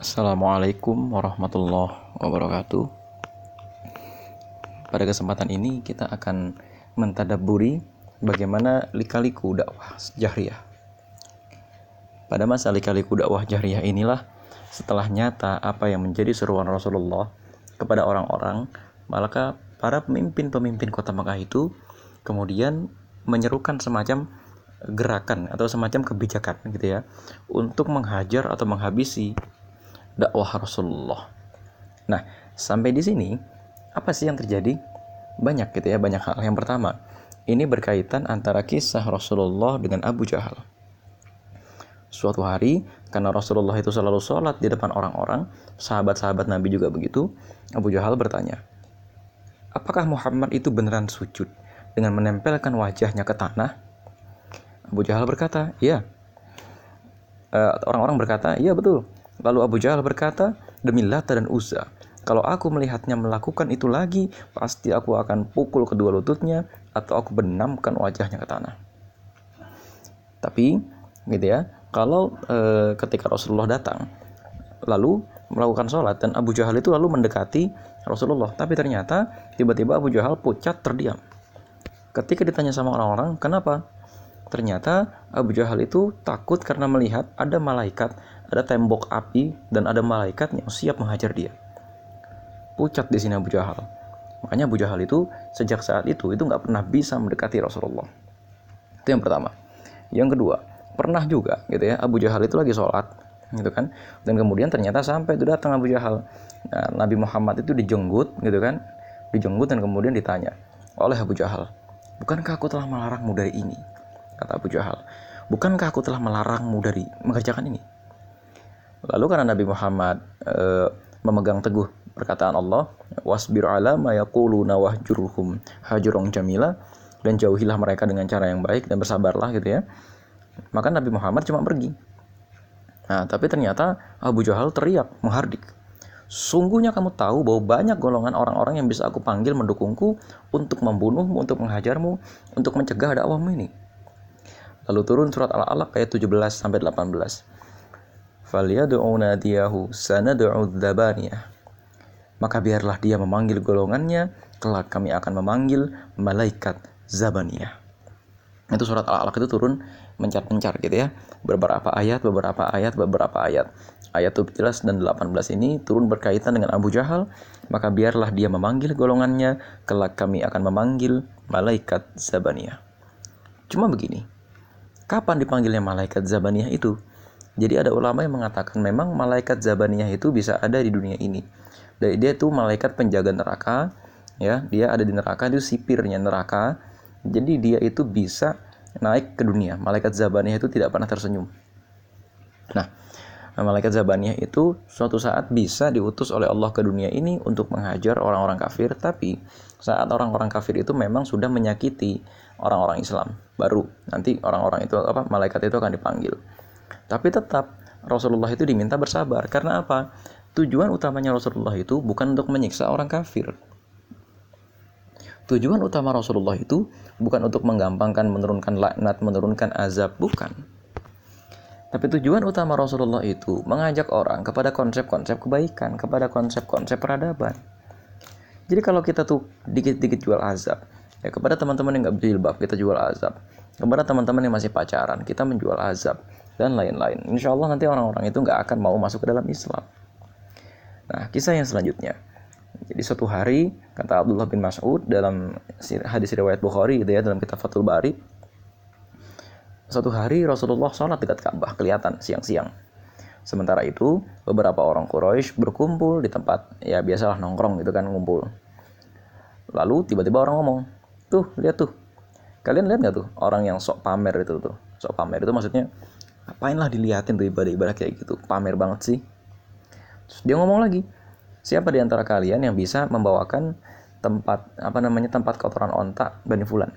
Assalamualaikum warahmatullahi wabarakatuh. Pada kesempatan ini kita akan mentadaburi bagaimana lika-liku dakwah jahriyah. Pada masa lika-liku dakwah jahriyah inilah setelah nyata apa yang menjadi seruan Rasulullah kepada orang-orang, maka para pemimpin-pemimpin kota Mekah itu kemudian menyerukan semacam gerakan atau semacam kebijakan gitu ya untuk menghajar atau menghabisi dakwah Rasulullah. Nah, sampai di sini apa sih yang terjadi? Banyak gitu ya, banyak hal. Yang pertama, ini berkaitan antara kisah Rasulullah dengan Abu Jahal. Suatu hari, karena Rasulullah itu selalu sholat di depan orang-orang, sahabat-sahabat Nabi juga begitu, Abu Jahal bertanya, apakah Muhammad itu beneran sujud dengan menempelkan wajahnya ke tanah? Abu Jahal berkata, iya. Uh, orang-orang berkata, iya betul. Lalu Abu Jahal berkata, demi Lata dan Uzza, kalau aku melihatnya melakukan itu lagi, pasti aku akan pukul kedua lututnya atau aku benamkan wajahnya ke tanah. Tapi, gitu ya, kalau e, ketika Rasulullah datang, lalu melakukan sholat dan Abu Jahal itu lalu mendekati Rasulullah, tapi ternyata tiba-tiba Abu Jahal pucat terdiam. Ketika ditanya sama orang-orang, kenapa? Ternyata Abu Jahal itu takut karena melihat ada malaikat, ada tembok api, dan ada malaikat yang siap menghajar dia. Pucat di sini Abu Jahal. Makanya Abu Jahal itu sejak saat itu itu nggak pernah bisa mendekati Rasulullah. Itu yang pertama. Yang kedua, pernah juga gitu ya Abu Jahal itu lagi sholat gitu kan dan kemudian ternyata sampai itu datang Abu Jahal nah, Nabi Muhammad itu dijenggut gitu kan dijenggut dan kemudian ditanya oleh Abu Jahal bukankah aku telah melarangmu dari ini kata Abu Jahal. Bukankah aku telah melarangmu dari mengerjakan ini? Lalu karena Nabi Muhammad e, memegang teguh perkataan Allah, wasbir ala ma yaquluna wahjurhum hajrun jamila dan jauhilah mereka dengan cara yang baik dan bersabarlah gitu ya. Maka Nabi Muhammad cuma pergi. Nah, tapi ternyata Abu Jahal teriak menghardik. Sungguhnya kamu tahu bahwa banyak golongan orang-orang yang bisa aku panggil mendukungku untuk membunuhmu, untuk menghajarmu, untuk mencegah dakwahmu ini. Lalu turun surat Al-Alaq ayat 17 sampai 18. Falyad'u sanad'u. Maka biarlah dia memanggil golongannya, kelak kami akan memanggil malaikat Zabaniyah. Itu surat Al-Alaq itu turun mencar-mencar gitu ya. Beberapa ayat, beberapa ayat, beberapa ayat. Ayat 17 dan 18 ini turun berkaitan dengan Abu Jahal, maka biarlah dia memanggil golongannya, kelak kami akan memanggil malaikat Zabaniyah. Cuma begini, Kapan dipanggilnya malaikat Zabaniyah itu? Jadi ada ulama yang mengatakan memang malaikat Zabaniyah itu bisa ada di dunia ini. Dan dia itu malaikat penjaga neraka, ya, dia ada di neraka itu sipirnya neraka. Jadi dia itu bisa naik ke dunia. Malaikat Zabaniyah itu tidak pernah tersenyum. Nah, malaikat Zabaniyah itu suatu saat bisa diutus oleh Allah ke dunia ini untuk menghajar orang-orang kafir, tapi saat orang-orang kafir itu memang sudah menyakiti orang-orang Islam baru nanti orang-orang itu apa malaikat itu akan dipanggil tapi tetap Rasulullah itu diminta bersabar. Karena apa? Tujuan utamanya Rasulullah itu bukan untuk menyiksa orang kafir. Tujuan utama Rasulullah itu bukan untuk menggampangkan menurunkan laknat menurunkan azab bukan. Tapi tujuan utama Rasulullah itu mengajak orang kepada konsep-konsep kebaikan, kepada konsep-konsep peradaban. Jadi kalau kita tuh dikit-dikit jual azab, Ya kepada teman-teman yang nggak berjilbab kita jual azab. Kepada teman-teman yang masih pacaran kita menjual azab dan lain-lain. Insya Allah nanti orang-orang itu nggak akan mau masuk ke dalam Islam. Nah kisah yang selanjutnya. Jadi suatu hari kata Abdullah bin Mas'ud dalam hadis riwayat Bukhari gitu ya dalam kitab Fathul Bari. Suatu hari Rasulullah sholat dekat Ka'bah kelihatan siang-siang. Sementara itu beberapa orang Quraisy berkumpul di tempat ya biasalah nongkrong gitu kan ngumpul. Lalu tiba-tiba orang ngomong, Tuh, lihat tuh. Kalian lihat nggak tuh orang yang sok pamer itu tuh. Sok pamer itu maksudnya apain lah diliatin tuh ibadah-ibadah kayak gitu. Pamer banget sih. Terus dia ngomong lagi, siapa di antara kalian yang bisa membawakan tempat apa namanya tempat kotoran onta bani fulan?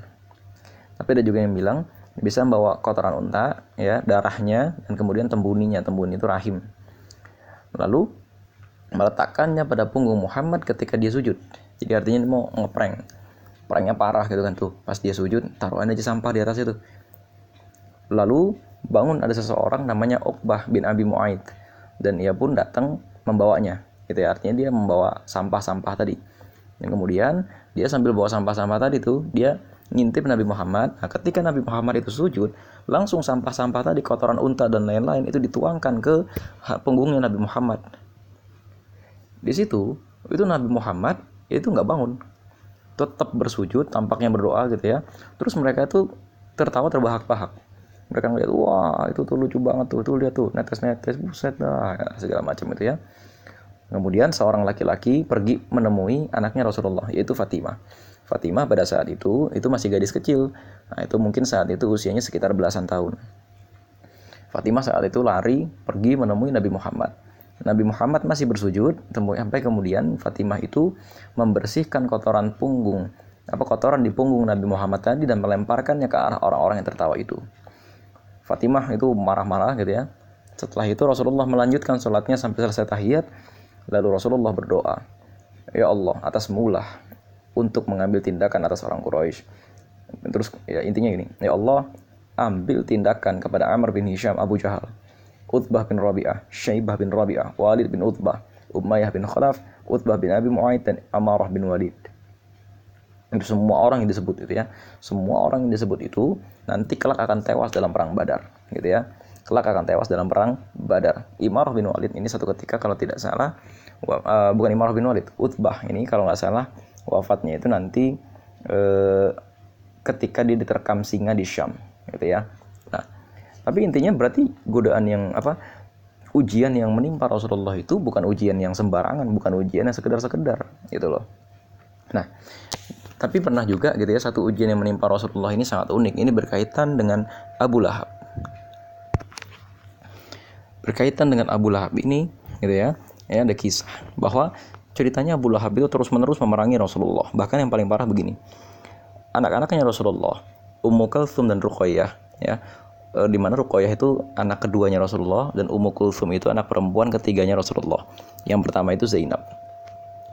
Tapi ada juga yang bilang bisa membawa kotoran unta ya darahnya dan kemudian tembuninya tembuni itu rahim lalu meletakkannya pada punggung Muhammad ketika dia sujud jadi artinya mau ngeprank orangnya parah gitu kan tuh pas dia sujud taruhan aja sampah di atas itu lalu bangun ada seseorang namanya Uqbah bin Abi Muaid. Dan ia pun datang membawanya. Gitu ya artinya dia membawa sampah-sampah tadi. Dan kemudian dia sambil bawa sampah-sampah tadi tuh dia ngintip Nabi Muhammad. Nah ketika Nabi Muhammad itu sujud langsung sampah-sampah tadi kotoran unta dan lain-lain itu dituangkan ke punggungnya Nabi Muhammad. Di situ itu Nabi Muhammad itu nggak bangun. Tetap bersujud tampaknya berdoa gitu ya. Terus mereka itu tertawa terbahak-bahak mereka ngeliat wah itu tuh lucu banget tuh tuh lihat tuh netes netes buset dah ya, segala macam itu ya Kemudian seorang laki-laki pergi menemui anaknya Rasulullah yaitu Fatimah. Fatimah pada saat itu itu masih gadis kecil. Nah, itu mungkin saat itu usianya sekitar belasan tahun. Fatimah saat itu lari pergi menemui Nabi Muhammad. Nabi Muhammad masih bersujud, sampai kemudian Fatimah itu membersihkan kotoran punggung, apa kotoran di punggung Nabi Muhammad tadi dan melemparkannya ke arah orang-orang yang tertawa itu. Fatimah itu marah-marah gitu ya. Setelah itu Rasulullah melanjutkan sholatnya sampai selesai tahiyat Lalu Rasulullah berdoa, Ya Allah, atas mulah untuk mengambil tindakan atas orang Quraisy. Terus ya intinya gini, Ya Allah, ambil tindakan kepada Amr bin Hisham Abu Jahal, Utbah bin Rabi'ah, Syaibah bin Rabi'ah, Walid bin Utbah, Umayyah bin Khalaf, Utbah bin Abi Mu'aid dan Amarah bin Walid. Semua orang yang disebut itu ya. Semua orang yang disebut itu nanti kelak akan tewas dalam perang Badar, gitu ya kelak akan tewas dalam perang Badar. Imarah bin Walid ini satu ketika kalau tidak salah uh, bukan Imarah bin Walid, Utbah ini kalau nggak salah wafatnya itu nanti uh, ketika dia diterkam singa di Syam, gitu ya. Nah, tapi intinya berarti godaan yang apa? Ujian yang menimpa Rasulullah itu bukan ujian yang sembarangan, bukan ujian yang sekedar-sekedar, gitu loh. Nah, tapi pernah juga gitu ya satu ujian yang menimpa Rasulullah ini sangat unik. Ini berkaitan dengan Abu Lahab. Berkaitan dengan Abu Lahab ini gitu ya ya ada kisah bahwa ceritanya Abu Lahab itu terus menerus memerangi Rasulullah. Bahkan yang paling parah begini anak-anaknya Rasulullah Ummu Kulthum dan Ruqayyah ya e, di mana Ruqayyah itu anak keduanya Rasulullah dan Ummu Kulthum itu anak perempuan ketiganya Rasulullah. Yang pertama itu Zainab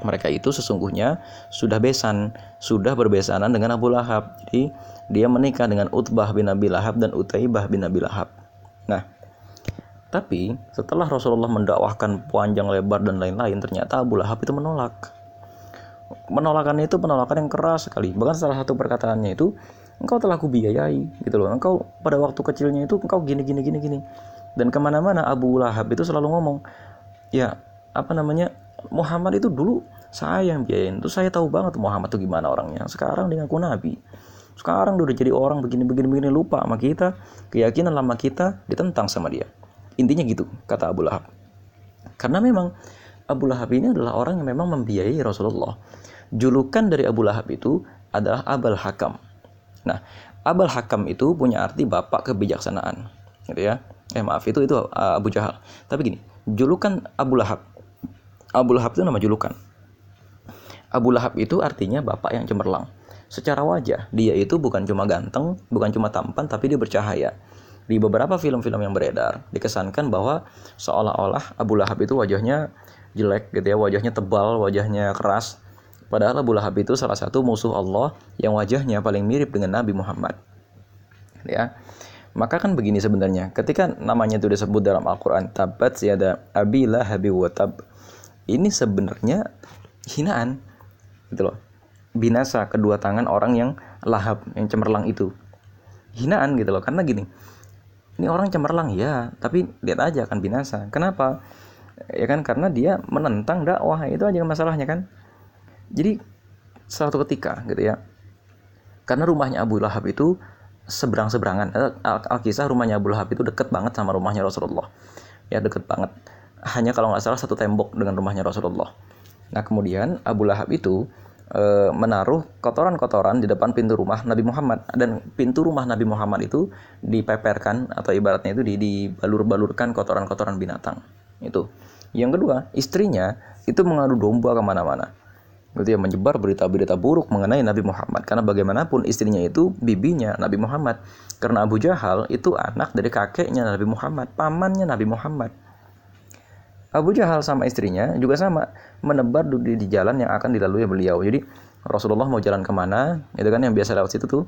mereka itu sesungguhnya sudah besan, sudah berbesanan dengan Abu Lahab. Jadi dia menikah dengan Utbah bin Abi Lahab dan Utaibah bin Abi Lahab. Nah, tapi setelah Rasulullah mendakwahkan panjang lebar dan lain-lain, ternyata Abu Lahab itu menolak. Penolakannya itu penolakan yang keras sekali. Bahkan salah satu perkataannya itu, engkau telah kubiayai, gitu loh. Engkau pada waktu kecilnya itu engkau gini gini gini gini. Dan ke mana-mana Abu Lahab itu selalu ngomong, ya apa namanya Muhammad itu dulu saya yang biayain. Itu saya tahu banget Muhammad itu gimana orangnya. Sekarang dia ngaku nabi. Sekarang udah jadi orang begini begini begini lupa sama kita. Keyakinan lama kita ditentang sama dia. Intinya gitu, kata Abu Lahab. Karena memang Abu Lahab ini adalah orang yang memang membiayai Rasulullah. Julukan dari Abu Lahab itu adalah Abul Hakam. Nah, Abul Hakam itu punya arti bapak kebijaksanaan. Gitu ya. Eh maaf itu itu uh, Abu Jahal. Tapi gini, julukan Abu Lahab. Abu Lahab itu nama julukan. Abu Lahab itu artinya bapak yang cemerlang. Secara wajah, dia itu bukan cuma ganteng, bukan cuma tampan, tapi dia bercahaya di beberapa film-film yang beredar dikesankan bahwa seolah-olah Abu Lahab itu wajahnya jelek gitu ya, wajahnya tebal, wajahnya keras. Padahal Abu Lahab itu salah satu musuh Allah yang wajahnya paling mirip dengan Nabi Muhammad. Ya. Maka kan begini sebenarnya, ketika namanya itu disebut dalam Al-Qur'an tabat siada abi lahabi wa tab. Ini sebenarnya hinaan gitu loh. Binasa kedua tangan orang yang lahab, yang cemerlang itu. Hinaan gitu loh, karena gini, ini orang cemerlang ya tapi lihat aja akan binasa. Kenapa? Ya kan karena dia menentang dakwah itu aja masalahnya kan. Jadi suatu ketika gitu ya karena rumahnya Abu Lahab itu seberang seberangan Alkisah rumahnya Abu Lahab itu deket banget sama rumahnya Rasulullah. Ya deket banget hanya kalau nggak salah satu tembok dengan rumahnya Rasulullah. Nah kemudian Abu Lahab itu e, menaruh kotoran-kotoran di depan pintu rumah Nabi Muhammad. Dan pintu rumah Nabi Muhammad itu dipeperkan atau ibaratnya itu dibalur-balurkan kotoran-kotoran binatang. Itu. Yang kedua istrinya itu mengadu domba ke mana-mana. Gitu ya menyebar berita-berita buruk mengenai Nabi Muhammad. Karena bagaimanapun istrinya itu bibinya Nabi Muhammad. Karena Abu Jahal itu anak dari kakeknya Nabi Muhammad pamannya Nabi Muhammad Abu Jahal sama istrinya juga sama menebar di, di jalan yang akan dilalui beliau. Jadi Rasulullah mau jalan ke mana, itu kan yang biasa lewat situ tuh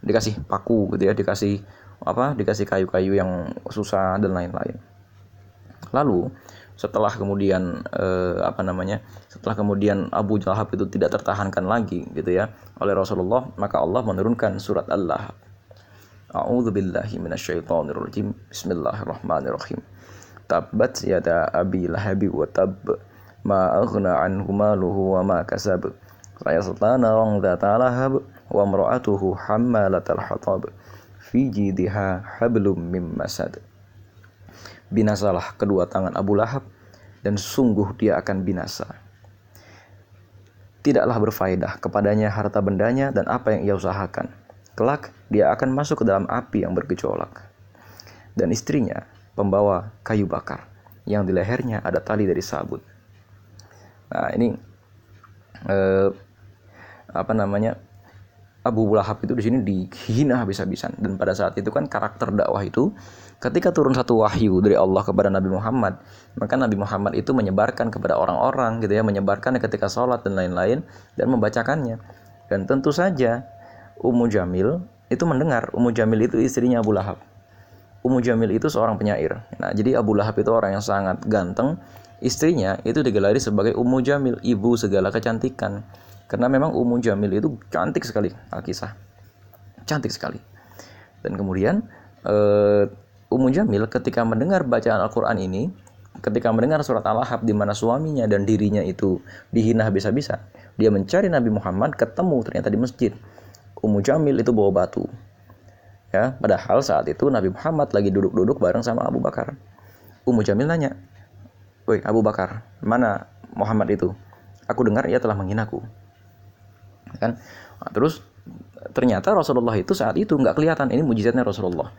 dikasih paku gitu ya, dikasih apa, dikasih kayu-kayu yang susah dan lain-lain. Lalu setelah kemudian eh, apa namanya setelah kemudian Abu Lahab itu tidak tertahankan lagi gitu ya oleh Rasulullah maka Allah menurunkan surat Al-Lahab A'udzu billahi minasyaitonir rajim Bismillahirrahmanirrahim Tabbat yada Abi Lahabi wa tab ma aghna anhu maluhu wa ma kasab sayasla narang dzata lahab wa imra'atuhu hammalatal hatab fi jidha hablum mim masad binasalah kedua tangan Abu Lahab dan sungguh dia akan binasa. Tidaklah berfaedah kepadanya harta bendanya dan apa yang ia usahakan. Kelak dia akan masuk ke dalam api yang bergejolak. Dan istrinya pembawa kayu bakar. Yang di lehernya ada tali dari sabut. Nah ini eh, apa namanya Abu Lahab itu di sini dihina habis-habisan. Dan pada saat itu kan karakter dakwah itu ketika turun satu wahyu dari Allah kepada Nabi Muhammad maka Nabi Muhammad itu menyebarkan kepada orang-orang gitu ya menyebarkan ketika sholat dan lain-lain dan membacakannya. Dan tentu saja Ummu Jamil itu mendengar Ummu Jamil itu istrinya Abu Lahab Ummu Jamil itu seorang penyair nah jadi Abu Lahab itu orang yang sangat ganteng istrinya itu digelari sebagai Ummu Jamil ibu segala kecantikan karena memang Ummu Jamil itu cantik sekali Alkisah. Cantik sekali. Dan kemudian uh, Ummu Jamil ketika mendengar bacaan Al-Qur'an ini, ketika mendengar surat Al-Ahab di mana suaminya dan dirinya itu dihina habis-habisan, dia mencari Nabi Muhammad ketemu ternyata di masjid. Ummu Jamil itu bawa batu. Ya, padahal saat itu Nabi Muhammad lagi duduk-duduk bareng sama Abu Bakar. Ummu Jamil nanya, "Woi, Abu Bakar, mana Muhammad itu? Aku dengar ia telah menghinaku." kan nah, terus ternyata Rasulullah itu saat itu nggak kelihatan ini mujizatnya Rasulullah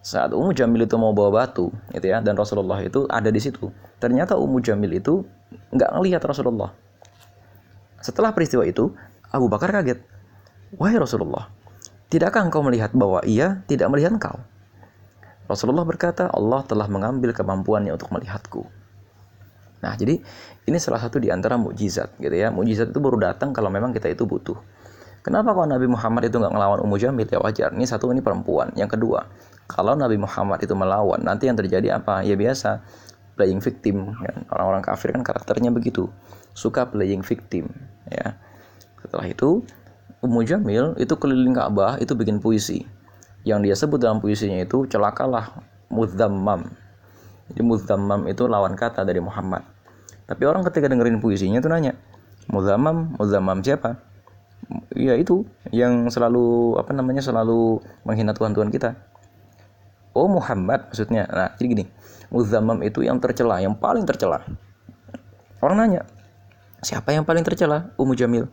saat Ummu Jamil itu mau bawa batu gitu ya dan Rasulullah itu ada di situ ternyata Ummu Jamil itu nggak ngelihat Rasulullah setelah peristiwa itu Abu Bakar kaget wahai Rasulullah tidakkah engkau melihat bahwa ia tidak melihat engkau Rasulullah berkata Allah telah mengambil kemampuannya untuk melihatku Nah, jadi ini salah satu di antara mukjizat gitu ya. Mukjizat itu baru datang kalau memang kita itu butuh. Kenapa kalau Nabi Muhammad itu nggak ngelawan Ummu Jamil ya wajar. Ini satu ini perempuan. Yang kedua, kalau Nabi Muhammad itu melawan, nanti yang terjadi apa? Ya biasa playing victim. Kan? Orang-orang kafir kan karakternya begitu, suka playing victim. Ya. Setelah itu Ummu Jamil itu keliling Ka'bah itu bikin puisi. Yang dia sebut dalam puisinya itu celakalah mudzammam jadi muzammam itu lawan kata dari Muhammad. Tapi orang ketika dengerin puisinya tuh nanya, muzammam, muzammam siapa? Ya itu yang selalu apa namanya selalu menghina Tuhan Tuhan kita. Oh Muhammad maksudnya. Nah jadi gini, muzammam itu yang tercela, yang paling tercela. Orang nanya, siapa yang paling tercela? Ummu Jamil.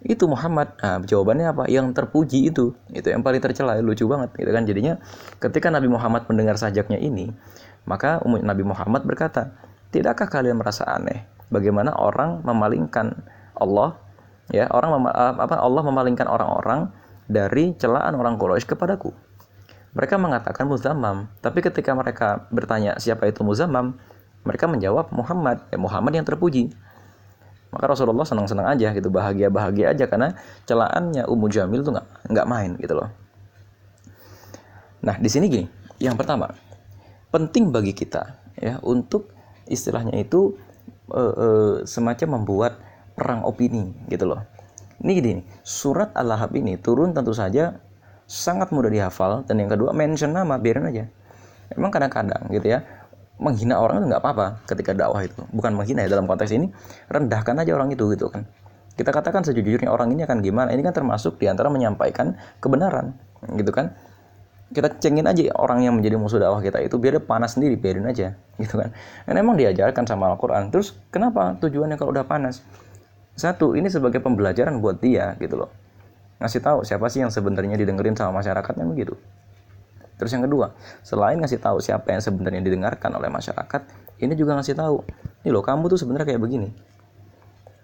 Itu Muhammad. Nah, jawabannya apa? Yang terpuji itu. Itu yang paling tercela. Lucu banget gitu kan. Jadinya ketika Nabi Muhammad mendengar sajaknya ini, maka Nabi Muhammad berkata, "Tidakkah kalian merasa aneh bagaimana orang memalingkan Allah ya, orang eh, apa Allah memalingkan orang-orang dari celaan orang Quraisy kepadaku?" Mereka mengatakan Muzammam, tapi ketika mereka bertanya siapa itu Muzammam, mereka menjawab Muhammad, ya Muhammad yang terpuji. Maka Rasulullah senang-senang aja gitu, bahagia-bahagia aja karena celaannya Ummu Jamil tuh nggak nggak main gitu loh. Nah di sini gini, yang pertama, penting bagi kita ya untuk istilahnya itu e, e, semacam membuat perang opini gitu loh. Ini gini, surat Al-Lahab ini turun tentu saja sangat mudah dihafal dan yang kedua mention nama biarin aja. Emang kadang-kadang gitu ya menghina orang itu nggak apa-apa ketika dakwah itu. Bukan menghina ya dalam konteks ini rendahkan aja orang itu gitu kan. Kita katakan sejujurnya orang ini akan gimana ini kan termasuk di antara menyampaikan kebenaran gitu kan. Kita cengin aja orang yang menjadi musuh dakwah kita itu biar dia panas sendiri biarin aja gitu kan. Dan emang diajarkan sama Al-Quran. Terus kenapa tujuannya kalau udah panas? Satu ini sebagai pembelajaran buat dia gitu loh. Ngasih tahu siapa sih yang sebenarnya didengerin sama masyarakat kan begitu terus yang kedua selain ngasih tahu siapa yang sebenarnya didengarkan oleh masyarakat ini juga ngasih tahu ini loh kamu tuh sebenarnya kayak begini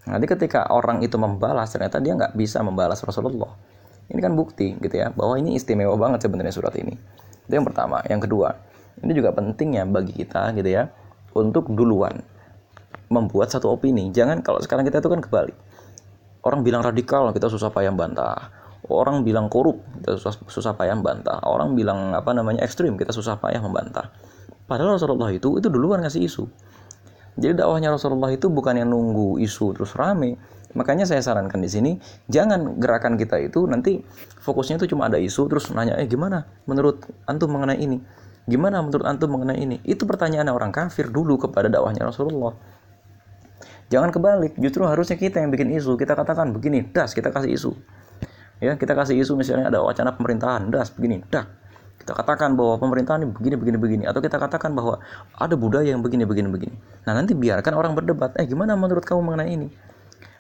nanti ketika orang itu membalas ternyata dia nggak bisa membalas Rasulullah ini kan bukti gitu ya bahwa ini istimewa banget sebenarnya surat ini. Itu yang pertama. Yang kedua, ini juga pentingnya bagi kita gitu ya untuk duluan membuat satu opini. Jangan kalau sekarang kita itu kan kebalik. Orang bilang radikal, kita susah payah bantah. Orang bilang korup, kita susah, susah payah bantah. Orang bilang apa namanya ekstrim, kita susah payah membantah. Padahal Rasulullah itu itu duluan ngasih isu. Jadi dakwahnya Rasulullah itu bukan yang nunggu isu terus rame. Makanya saya sarankan di sini, jangan gerakan kita itu nanti fokusnya itu cuma ada isu terus nanya, eh gimana menurut antum mengenai ini? Gimana menurut antum mengenai ini? Itu pertanyaan orang kafir dulu kepada dakwahnya Rasulullah. Jangan kebalik, justru harusnya kita yang bikin isu. Kita katakan begini, das kita kasih isu. Ya, kita kasih isu misalnya ada wacana pemerintahan, das begini, dak kita katakan bahwa pemerintahan ini begini begini begini. Atau kita katakan bahwa ada budaya yang begini begini begini. Nah nanti biarkan orang berdebat eh gimana menurut kamu mengenai ini?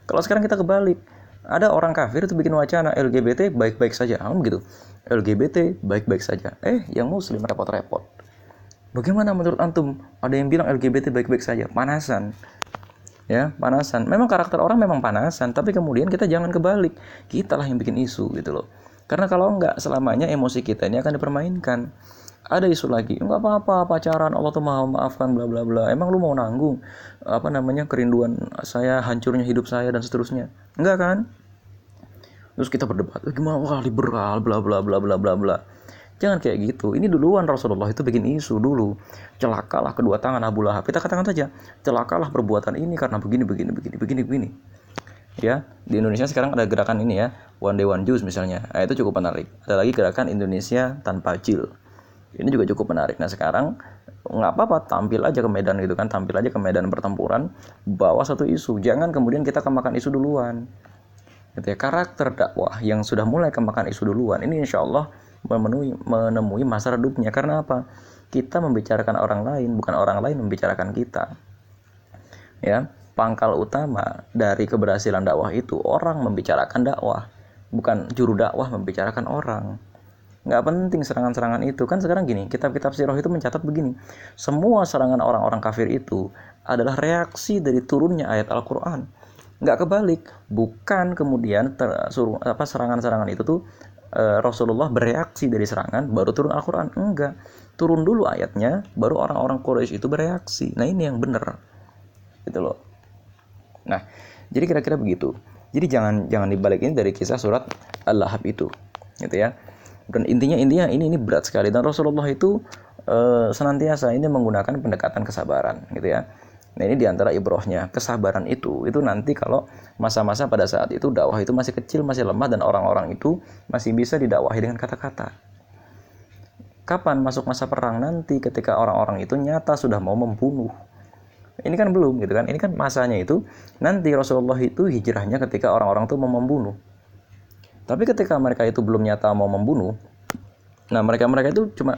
Kalau sekarang kita kebalik ada orang kafir itu bikin wacana LGBT baik-baik saja. Kamu begitu. LGBT baik-baik saja. Eh yang muslim repot-repot. Bagaimana menurut antum ada yang bilang LGBT baik-baik saja? Panasan ya panasan memang karakter orang memang panasan tapi kemudian kita jangan kebalik kita lah yang bikin isu gitu loh karena kalau enggak, selamanya emosi kita ini akan dipermainkan. Ada isu lagi, enggak apa-apa pacaran, Allah tuh mau maafkan bla bla bla. Emang lu mau nanggung apa namanya kerinduan saya, hancurnya hidup saya dan seterusnya? Enggak kan? Terus kita berdebat, gimana wah liberal bla bla bla bla bla bla. Jangan kayak gitu. Ini duluan Rasulullah itu bikin isu dulu. Celakalah kedua tangan Abu Lahab. Kita katakan saja, celakalah perbuatan ini karena begini begini begini begini begini. Ya di Indonesia sekarang ada gerakan ini ya one day one juice misalnya. Nah, itu cukup menarik. Ada lagi gerakan Indonesia tanpa jil. Ini juga cukup menarik. Nah sekarang nggak apa-apa tampil aja ke medan gitu kan tampil aja ke medan pertempuran bawa satu isu. Jangan kemudian kita kemakan isu duluan. Gitu ya karakter dakwah yang sudah mulai kemakan isu duluan ini insya Allah memenuhi menemui masa redupnya karena apa kita membicarakan orang lain bukan orang lain membicarakan kita ya pangkal utama dari keberhasilan dakwah itu orang membicarakan dakwah, bukan juru dakwah membicarakan orang. Nggak penting serangan-serangan itu. Kan sekarang gini, kitab-kitab sirah itu mencatat begini. Semua serangan orang-orang kafir itu adalah reaksi dari turunnya ayat Al-Quran. Nggak kebalik. Bukan kemudian suruh, apa serangan-serangan itu tuh e, Rasulullah bereaksi dari serangan, baru turun Al-Quran. Enggak. Turun dulu ayatnya, baru orang-orang Quraisy itu bereaksi. Nah ini yang benar. Gitu loh. Nah, jadi kira-kira begitu. Jadi jangan jangan dibalik ini dari kisah surat Al-Lahab itu, gitu ya. Dan intinya intinya ini ini berat sekali dan Rasulullah itu e, senantiasa ini menggunakan pendekatan kesabaran, gitu ya. Nah ini di antara ibrohnya kesabaran itu itu nanti kalau masa-masa pada saat itu dakwah itu masih kecil masih lemah dan orang-orang itu masih bisa didakwahi dengan kata-kata. Kapan masuk masa perang nanti ketika orang-orang itu nyata sudah mau membunuh ini kan belum gitu kan. Ini kan masanya itu nanti Rasulullah itu hijrahnya ketika orang-orang itu mau membunuh. Tapi ketika mereka itu belum nyata mau membunuh, nah mereka-mereka itu cuma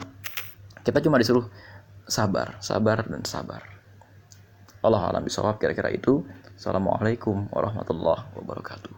kita cuma disuruh sabar, sabar dan sabar. Allah alam bisawab kira-kira itu. Assalamualaikum warahmatullahi wabarakatuh.